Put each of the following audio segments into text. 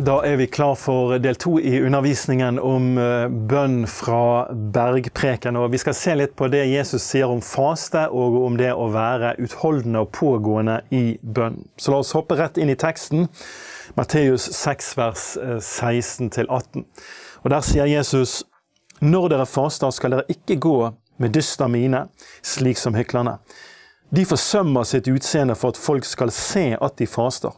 Da er vi klar for del to i undervisningen om eh, bønn fra bergpreken. Og vi skal se litt på det Jesus sier om faste, og om det å være utholdende og pågående i bønn. Så la oss hoppe rett inn i teksten. Matteus 6, vers 16-18. Eh, og Der sier Jesus Når dere faster, skal dere ikke gå med dyster mine, slik som hyklerne. De forsømmer sitt utseende for at folk skal se at de faster.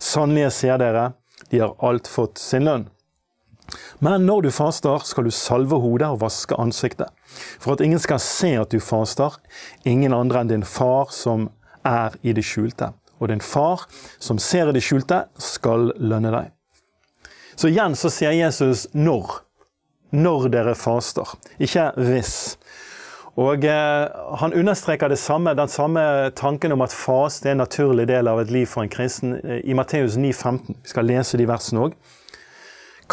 Sannelig sier dere, de har alt fått sin lønn. Men når du faster, skal du salve hodet og vaske ansiktet, for at ingen skal se at du faster, ingen andre enn din far som er i det skjulte. Og din far som ser i det skjulte, skal lønne deg. Så igjen så sier Jesus når. Når dere faster, ikke hvis. Og eh, Han understreker det samme, den samme tanken om at faste er en naturlig del av et liv for en kristen eh, i Matteus 9,15. Vi skal lese de versene òg.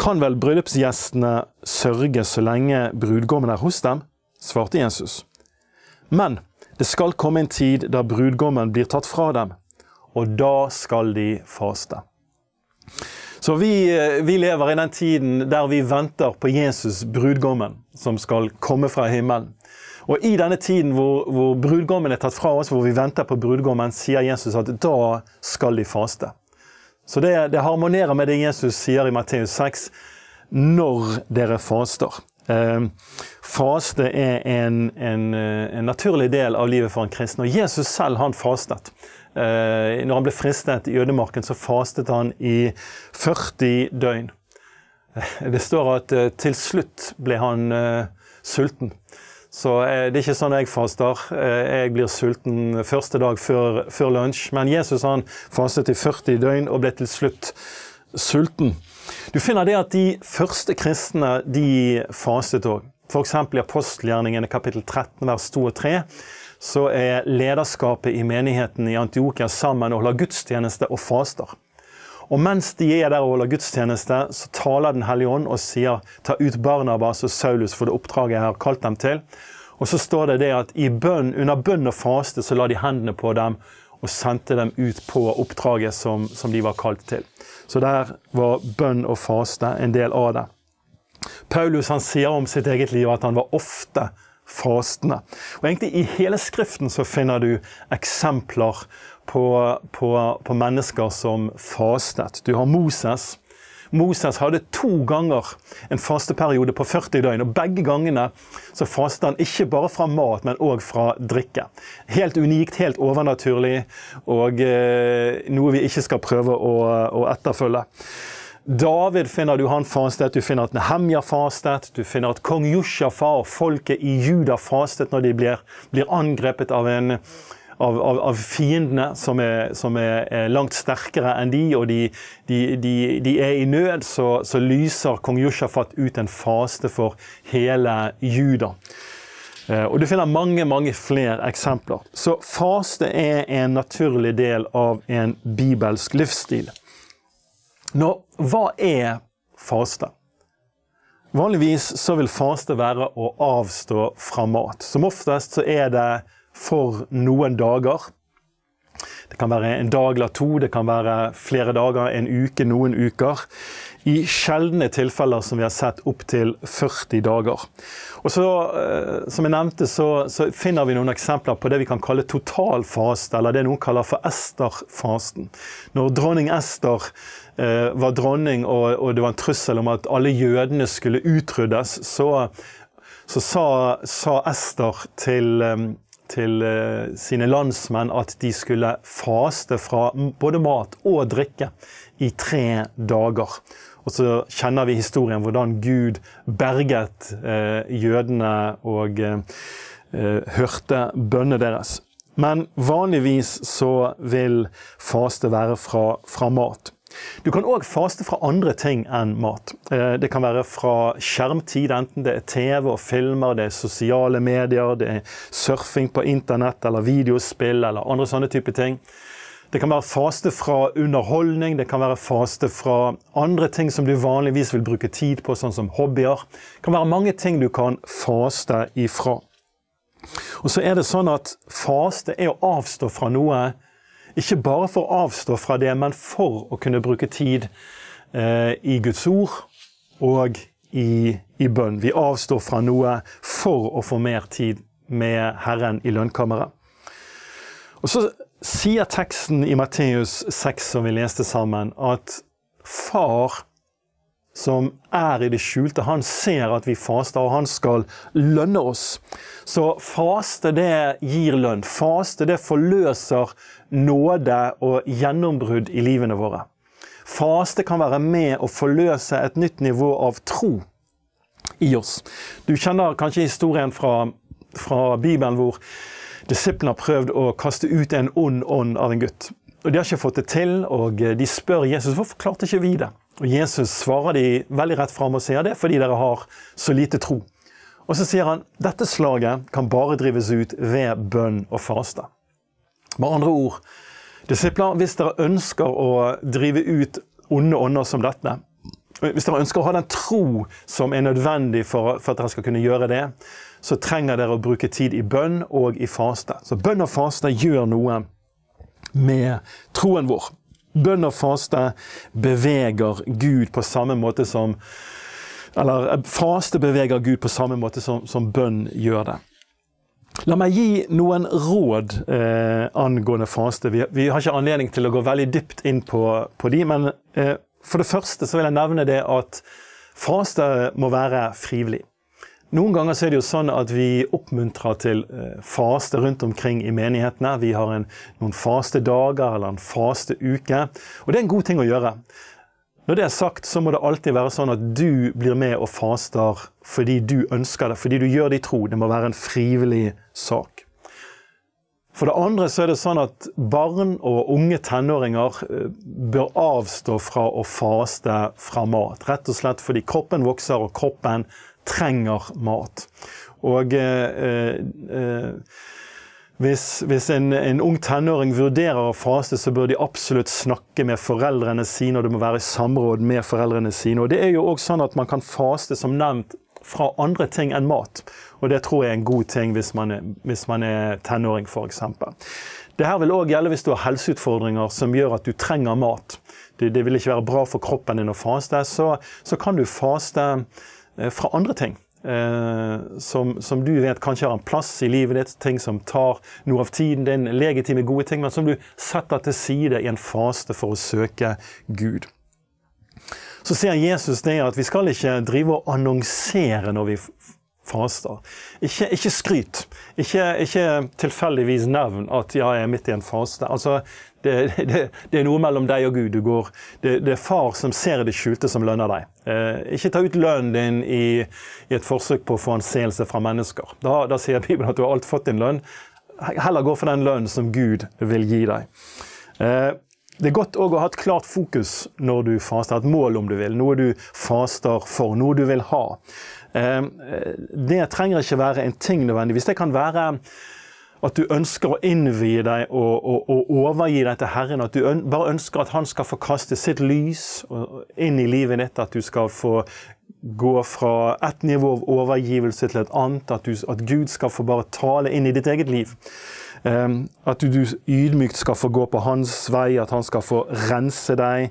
Kan vel bryllupsgjestene sørge så lenge brudgommen er hos dem? svarte Jesus. Men det skal komme en tid da brudgommen blir tatt fra dem, og da skal de faste. Så vi, eh, vi, lever i den tiden der vi venter på Jesus, brudgommen, som skal komme fra himmelen. Og i denne tiden hvor, hvor brudgommen er tatt fra oss, hvor vi venter på brudgommen, sier Jesus at da skal de faste. Så det, det harmonerer med det Jesus sier i Matteus 6, når dere faster. Eh, faste er en, en, eh, en, naturlig del av livet for en kristen. Og Jesus selv, han fastet. Eh, når han ble fristet i ødemarken, så fastet han i 40 døgn. Det står at eh, til slutt ble han eh, sulten. Så eh, det er ikke sånn jeg faster. Eh, jeg blir sulten første dag før, før lunsj. Men Jesus han fastet i 40 døgn og ble til slutt sulten. Du finner det at de første kristne de fastet òg. F.eks. i apostelgjerningene kapittel 13 vers 2 og 3 så er lederskapet i menigheten i Antiokia sammen og holder gudstjeneste og faster. Og mens de er der og holder gudstjeneste, så taler Den hellige ånd og sier ta ut Barnabas og Saulus for det oppdraget jeg har kalt dem til. Og så står det det at bønn, under bønn og faste så la de hendene på dem og sendte dem ut på oppdraget som, som de var kalt til. Så der var bønn og faste en del av det. Paulus han sier om sitt eget liv at han var ofte fastende. Og egentlig I hele Skriften så finner du eksempler på, på, på mennesker som fastet. Du har Moses. Moses hadde to ganger en fasteperiode på 40 døgn. og Begge gangene så fastet han ikke bare fra mat, men òg fra drikke. Helt unikt, helt overnaturlig, og eh, noe vi ikke skal prøve å, å, etterfølge. David finner du han fastet, du finner at Nehemja fastet, du finner at kong Joshafa og folket i Juda fastet når de blir, blir angrepet av en av, av, av fiendene som, er, som er, er, langt sterkere enn de, og de, de, de, de er i nød, så, så lyser kong Jushafat ut en faste for hele Juda. Eh, og Du finner mange mange flere eksempler. Så faste er en naturlig del av en bibelsk livsstil. Nå, hva er faste? Vanligvis så vil faste være å avstå fra mat. Som oftest så er det for noen dager. Det kan være en dag eller to, det kan være flere dager, en uke, noen uker. I sjeldne tilfeller som vi har sett opptil 40 dager. Og så, eh, Som jeg nevnte, så, så, finner vi noen eksempler på det vi kan kalle totalfaste, eller det noen kaller for Ester-fasten. Når dronning Ester eh, var dronning og, og, det var en trussel om at alle jødene skulle utryddes, så, så sa, sa Ester til eh, til eh, sine landsmenn at de skulle faste fra både mat og drikke i tre dager. Og så kjenner vi historien hvordan Gud berget eh, jødene og eh, hørte bønnene deres. Men vanligvis så vil faste være fra, fra mat. Du kan òg faste fra andre ting enn mat. Eh, det kan være fra skjermtid, enten det er TV og filmer, det er sosiale medier, det er surfing på internett eller videospill eller andre sånne type ting. Det kan være faste fra underholdning, det kan være faste fra andre ting som du vanligvis vil bruke tid på, sånn som hobbyer. Det kan være mange ting du kan faste ifra. Og så er det sånn at faste er å avstå fra noe, ikke bare for å avstå fra det, men for å kunne bruke tid eh, i Guds ord og i, i bønn. Vi avstår fra noe for å få mer tid med Herren i lønnkammeret. Og så sier teksten i Matteus 6 som vi leste sammen, at far som er i det skjulte, han ser at vi faster, og han skal lønne oss. Så faste, det gir lønn. Faste, det forløser nåde og gjennombrudd i livene våre. Faste kan være med å forløse et nytt nivå av tro i oss. Du kjenner kanskje historien fra, fra Bibelen hvor disiplene har prøvd å kaste ut en ond ånd av en gutt. Og De har ikke fått det til, og de spør Jesus hvorfor klarte ikke vi det. Og Jesus svarer de veldig rett fram og sier det fordi dere har så lite tro. Og så sier han dette slaget kan bare drives ut ved bønn og faste. Med andre ord, disipler, hvis dere ønsker å drive ut onde ånder som dette, hvis dere ønsker å ha den tro som er nødvendig for, for at dere skal kunne gjøre det, så trenger dere å bruke tid i bønn og i faste. Så bønn og faste gjør noe med troen vår. Bønn og faste beveger Gud på samme måte som Eller eh, faste beveger Gud på samme måte som, som bønn gjør det. La meg gi noen råd eh, angående faste. Vi, vi, har ikke anledning til å gå veldig dypt inn på, på de, men eh, for det første så vil jeg nevne det at faste må være frivillig. Noen ganger er det jo sånn at vi oppmuntrer til eh, faste rundt omkring i menighetene. Vi har en, noen faste dager eller en faste uke. Og det er en god ting å gjøre. Når det er sagt, så må det alltid være sånn at du blir med og faster fordi du ønsker det, fordi du gjør det i tro. Det må være en frivillig sak. For det andre så er det sånn at barn og unge tenåringer eh, bør avstå fra å faste fra mat. Rett og slett fordi kroppen vokser, og kroppen trenger mat. Og eh, eh, hvis, hvis en, en, ung tenåring vurderer å faste, så bør de absolutt snakke med foreldrene sine, og det må være i samråd med foreldrene sine. Og det er jo også sånn at man kan faste, som nevnt, fra andre ting enn mat. Og det tror jeg er en god ting hvis man er, hvis man er tenåring, f.eks. Det her vil òg gjelde hvis du har helseutfordringer som gjør at du trenger mat. Det, det vil ikke være bra for kroppen din å faste. Så, så kan du faste fra andre ting. Eh, som, som, du vet kanskje har en plass i livet ditt, ting som tar noe av tiden din, legitime, gode ting, men som du setter til side i en faste for å søke Gud. Så ser Jesus det at vi skal ikke drive og annonsere når vi faster. Ikke, ikke skryt. Ikke, ikke, tilfeldigvis nevn at ja, jeg er midt i en faste. Altså, det, det, det, er noe mellom deg og Gud. Går, det, det, er far som ser det skjulte, som lønner deg. Eh, ikke ta ut lønnen din i, i, et forsøk på å få anseelse fra mennesker. Da, da sier Bibelen at du har alt fått din lønn. Heller gå for den lønnen som Gud vil gi deg. Eh, det er godt å ha et klart fokus når du faster, et mål om du vil. Noe du faster for, noe du vil ha. Eh, det trenger ikke være en ting nødvendigvis. Det kan være at du ønsker å innvie deg og, og, og, overgi deg til Herren. At du bare ønsker at Han skal få kaste sitt lys inn i livet ditt. At du skal få gå fra ett nivå av overgivelse til et annet. At, du, at Gud skal få bare tale inn i ditt eget liv. Um, at du, ydmykt skal få gå på hans vei, at han skal få rense deg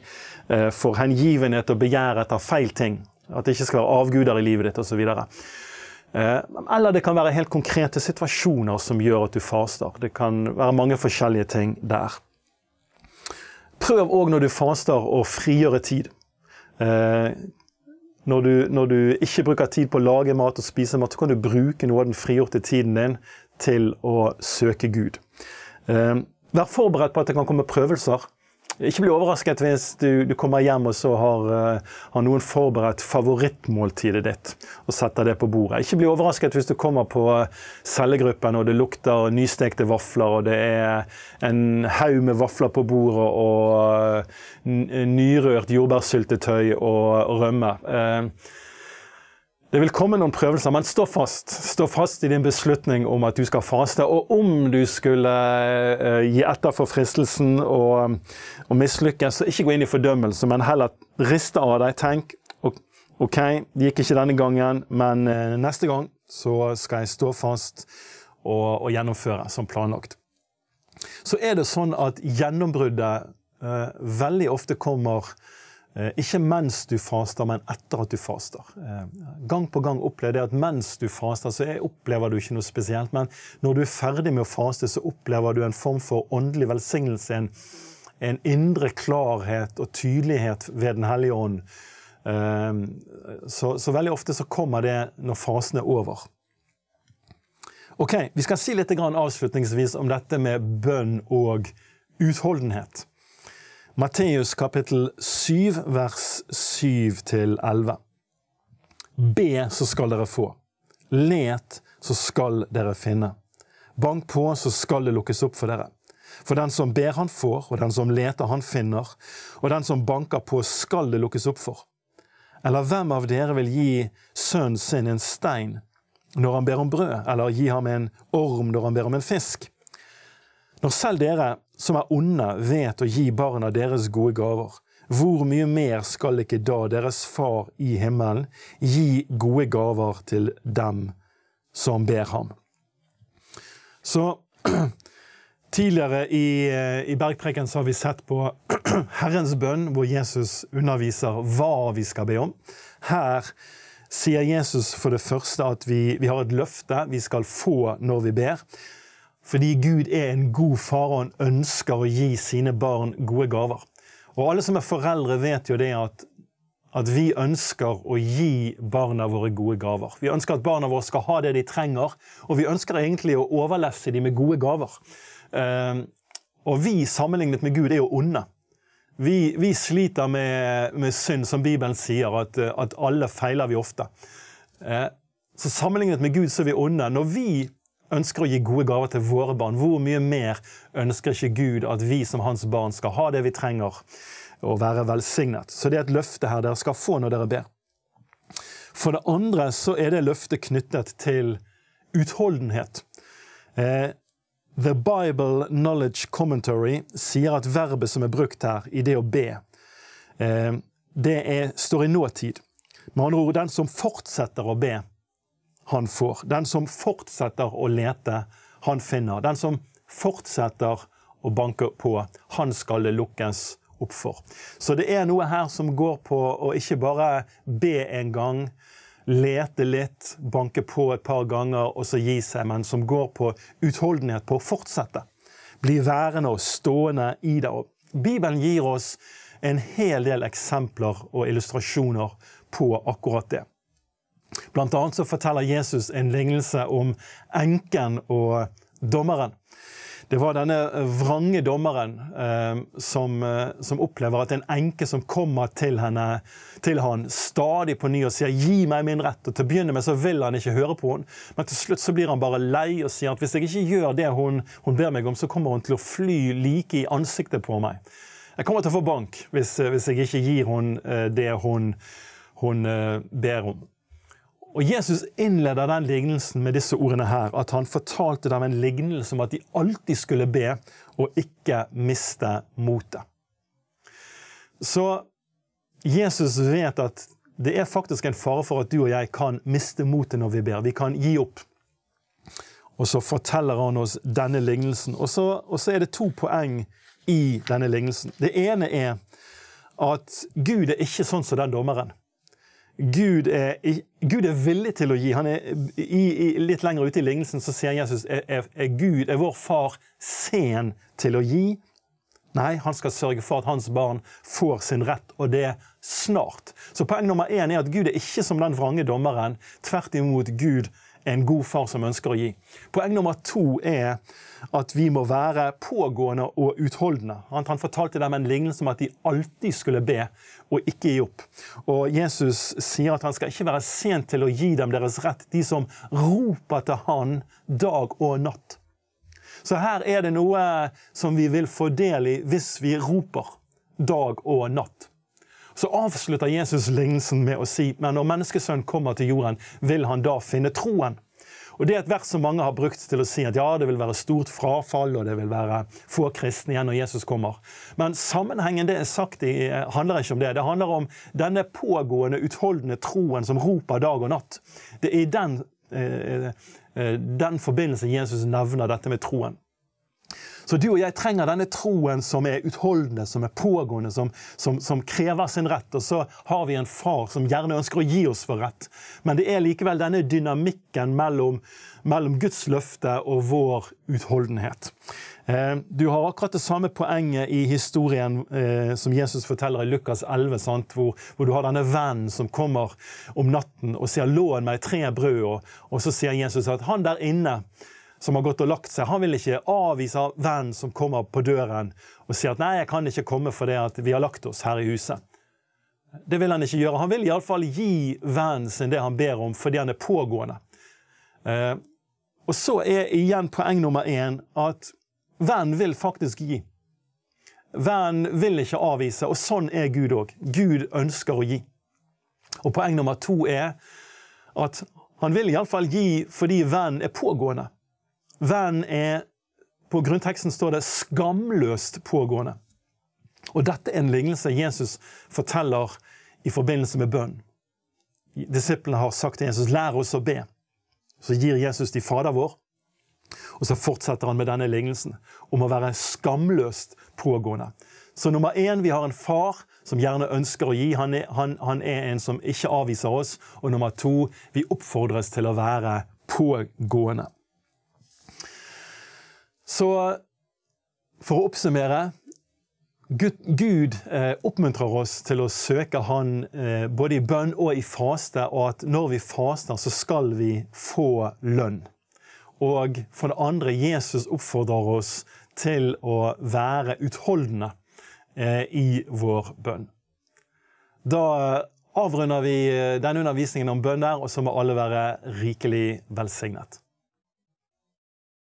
uh, for hengivenhet og begjær etter feil ting. At det ikke skal være avguder i livet ditt osv. Eh, eller det kan være helt konkrete situasjoner som gjør at du faster. Det kan være mange forskjellige ting der. Prøv òg når du faster å frigjøre tid. Eh, når du, når du, ikke bruker tid på å lage mat og spise mat, så kan du bruke noe av den frigjorte tiden din til å søke Gud. Eh, vær forberedt på at det kan komme prøvelser. Ikke bli overrasket hvis du, du kommer hjem og så har, uh, har, noen forberedt favorittmåltidet ditt og setter det på bordet. Ikke bli overrasket hvis du kommer på cellegruppen og det lukter nystekte vafler og det er en haug med vafler på bordet og nyrørt jordbærsyltetøy og rømme. Det vil komme noen prøvelser, men stå fast. Stå fast i din beslutning om at du skal faste. Og om du skulle uh, gi etter for fristelsen og, og mislykkes, så ikke gå inn i fordømmelse, men heller riste av deg. Tenk OK, det gikk ikke denne gangen, men uh, neste gang så skal jeg stå fast og, og, gjennomføre som planlagt. Så er det sånn at gjennombruddet eh, veldig ofte kommer Eh, ikke mens du faster, men etter at du faster. Eh, gang på gang opplever jeg at mens du faster, så opplever du ikke noe spesielt. Men når du er ferdig med å faste, så opplever du en form for åndelig velsignelse. En, en indre klarhet og tydelighet ved Den hellige ånd. Eh, så, så, veldig ofte så kommer det når fasen er over. Ok, Vi skal si litt avslutningsvis om dette med bønn og utholdenhet. Matteus kapittel 7, vers 7-11. Be, så skal dere få. Let, så skal dere finne. Bank på, så skal det lukkes opp for dere. For den som ber, han får, og den som leter, han finner. Og den som banker på, skal det lukkes opp for. Eller hvem av dere vil gi sønnen sin en stein når han ber om brød, eller gi ham en orm når han ber om en fisk? Når selv dere som er onde, vet å gi barna deres gode gaver, hvor mye mer skal ikke da deres far i himmelen gi gode gaver til dem som ber ham? Så Tidligere i, i Bergpreken så har vi sett på Herrens bønn, hvor Jesus underviser hva vi skal be om. Her sier Jesus for det første at vi, vi har et løfte vi skal få når vi ber. Fordi Gud er en god far, og han ønsker å gi sine barn gode gaver. Og alle som er foreldre, vet jo det at, at vi ønsker å gi barna våre gode gaver. Vi ønsker at barna våre skal ha det de trenger, og vi ønsker egentlig å overlesse dem med gode gaver. Uh, og vi, sammenlignet med Gud, er jo onde. Vi, vi sliter med, med, synd, som Bibelen sier, at, at alle feiler vi ofte. Uh, så sammenlignet med Gud så er vi onde. Når vi ønsker å gi gode gaver til våre barn, hvor mye mer ønsker ikke Gud at vi som hans barn skal ha det vi trenger, og være velsignet? Så det er et løfte her dere skal få når dere ber. For det andre så er det løftet knyttet til utholdenhet. Eh, The Bible Knowledge Commentary sier at verbet som er brukt her i det å be, eh, det er, står i nåtid. Med andre ord, den som fortsetter å be, han får. Den som fortsetter å lete, han finner. Den som fortsetter å banke på, han skal det lukkes opp for. Så det er noe her som går på å ikke bare be en gang, lete litt, banke på et par ganger og så gi seg, men som går på utholdenhet, på å fortsette. Bli værende og stående i det. Bibelen gir oss en hel del eksempler og illustrasjoner på akkurat det. Blant annet så forteller Jesus en lignelse om enken og dommeren. Det var denne vrange dommeren eh, som, eh, som, opplever at en enke som kommer til, henne, til han stadig på ny og sier 'gi meg min rett'. Og Til å begynne med så vil han ikke høre på henne, men til slutt så blir han bare lei og sier at hvis jeg ikke gjør det hun, hun ber meg om, så kommer hun til å fly like i ansiktet på meg. Jeg kommer til å få bank hvis, hvis jeg ikke gir henne eh, det hun, hun eh, ber om. Og Jesus innleder den lignelsen med disse ordene her, at han fortalte dem en lignelse om at de alltid skulle be og ikke miste motet. Så Jesus vet at det er faktisk en fare for at du og jeg kan miste motet når vi ber. Vi kan gi opp. Og så forteller han oss denne lignelsen. Og så, og så er det to poeng i denne lignelsen. Det ene er at Gud er ikke sånn som den dommeren. Gud er, Gud er, villig til å gi. Er, i, i, litt lenger ute i lignelsen så sier Jesus er, er, Gud, er vår far sen til å gi? Nei, han skal sørge for at hans barn får sin rett, og det snart. Så poeng nummer én er at Gud er ikke som den vrange dommeren. Tvert imot, Gud en god far som ønsker å gi. Poeng nummer to er at vi må være pågående og utholdende. Han, han fortalte dem en lignelse om at de alltid skulle be og ikke gi opp. Og Jesus sier at han skal ikke være sent til å gi dem deres rett, de som roper til han dag og natt. Så her er det noe som vi vil få del i hvis vi roper dag og natt. Så avslutter Jesus lignelsen med å si men når menneskesønnen kommer til jorden, vil han da finne troen. Og Det er et vers som mange har brukt til å si at ja, det vil være stort frafall og det vil være få kristne igjen når Jesus kommer. Men sammenhengen det er sagt i, handler ikke om det. Det handler om denne pågående, utholdende troen som roper dag og natt. Det er i den, eh, eh, den forbindelse Jesus nevner dette med troen. Så du og jeg trenger denne troen som er utholdende, som er pågående, som, som, som, krever sin rett. Og så har vi en far som gjerne ønsker å gi oss for rett. Men det er likevel denne dynamikken mellom, mellom Guds løfte og vår utholdenhet. Eh, du har akkurat det samme poenget i historien eh, som Jesus forteller i Lukas 11, hvor, hvor, du har denne vennen som kommer om natten og sier 'lån meg tre brød', og, og så sier Jesus at han der inne som har gått og lagt seg, han vil ikke avvise vennen som kommer på døren og sier at 'nei, jeg kan ikke komme fordi at vi har lagt oss her i huset'. Det vil han ikke gjøre. Han vil iallfall gi vennen sin det han ber om, fordi han er pågående. Eh, og så er igjen poeng nummer én at vennen vil faktisk gi. Vennen vil ikke avvise, og sånn er Gud òg. Gud ønsker å gi. Og poeng nummer to er at han vil iallfall gi fordi vennen er pågående. Vennen er På grunnteksten står det 'skamløst pågående'. Og Dette er en lignelse Jesus forteller i forbindelse med bønn. Disiplene har sagt til Jesus 'lær oss å be'. Så gir Jesus de Fader vår, og så fortsetter han med denne lignelsen om å være skamløst pågående. Så nummer én, vi har en far som gjerne ønsker å gi. Han er, han, han er en som ikke avviser oss. Og nummer to, vi oppfordres til å være pågående. Så for å oppsummere Gud, eh, oppmuntrer oss til å søke Han eh, både i bønn og i faste, og at når vi faster, så skal vi få lønn. Og for det andre, Jesus oppfordrer oss til å være utholdende eh, i vår bønn. Da avrunder vi denne undervisningen om bønn der, og så må alle være rikelig velsignet.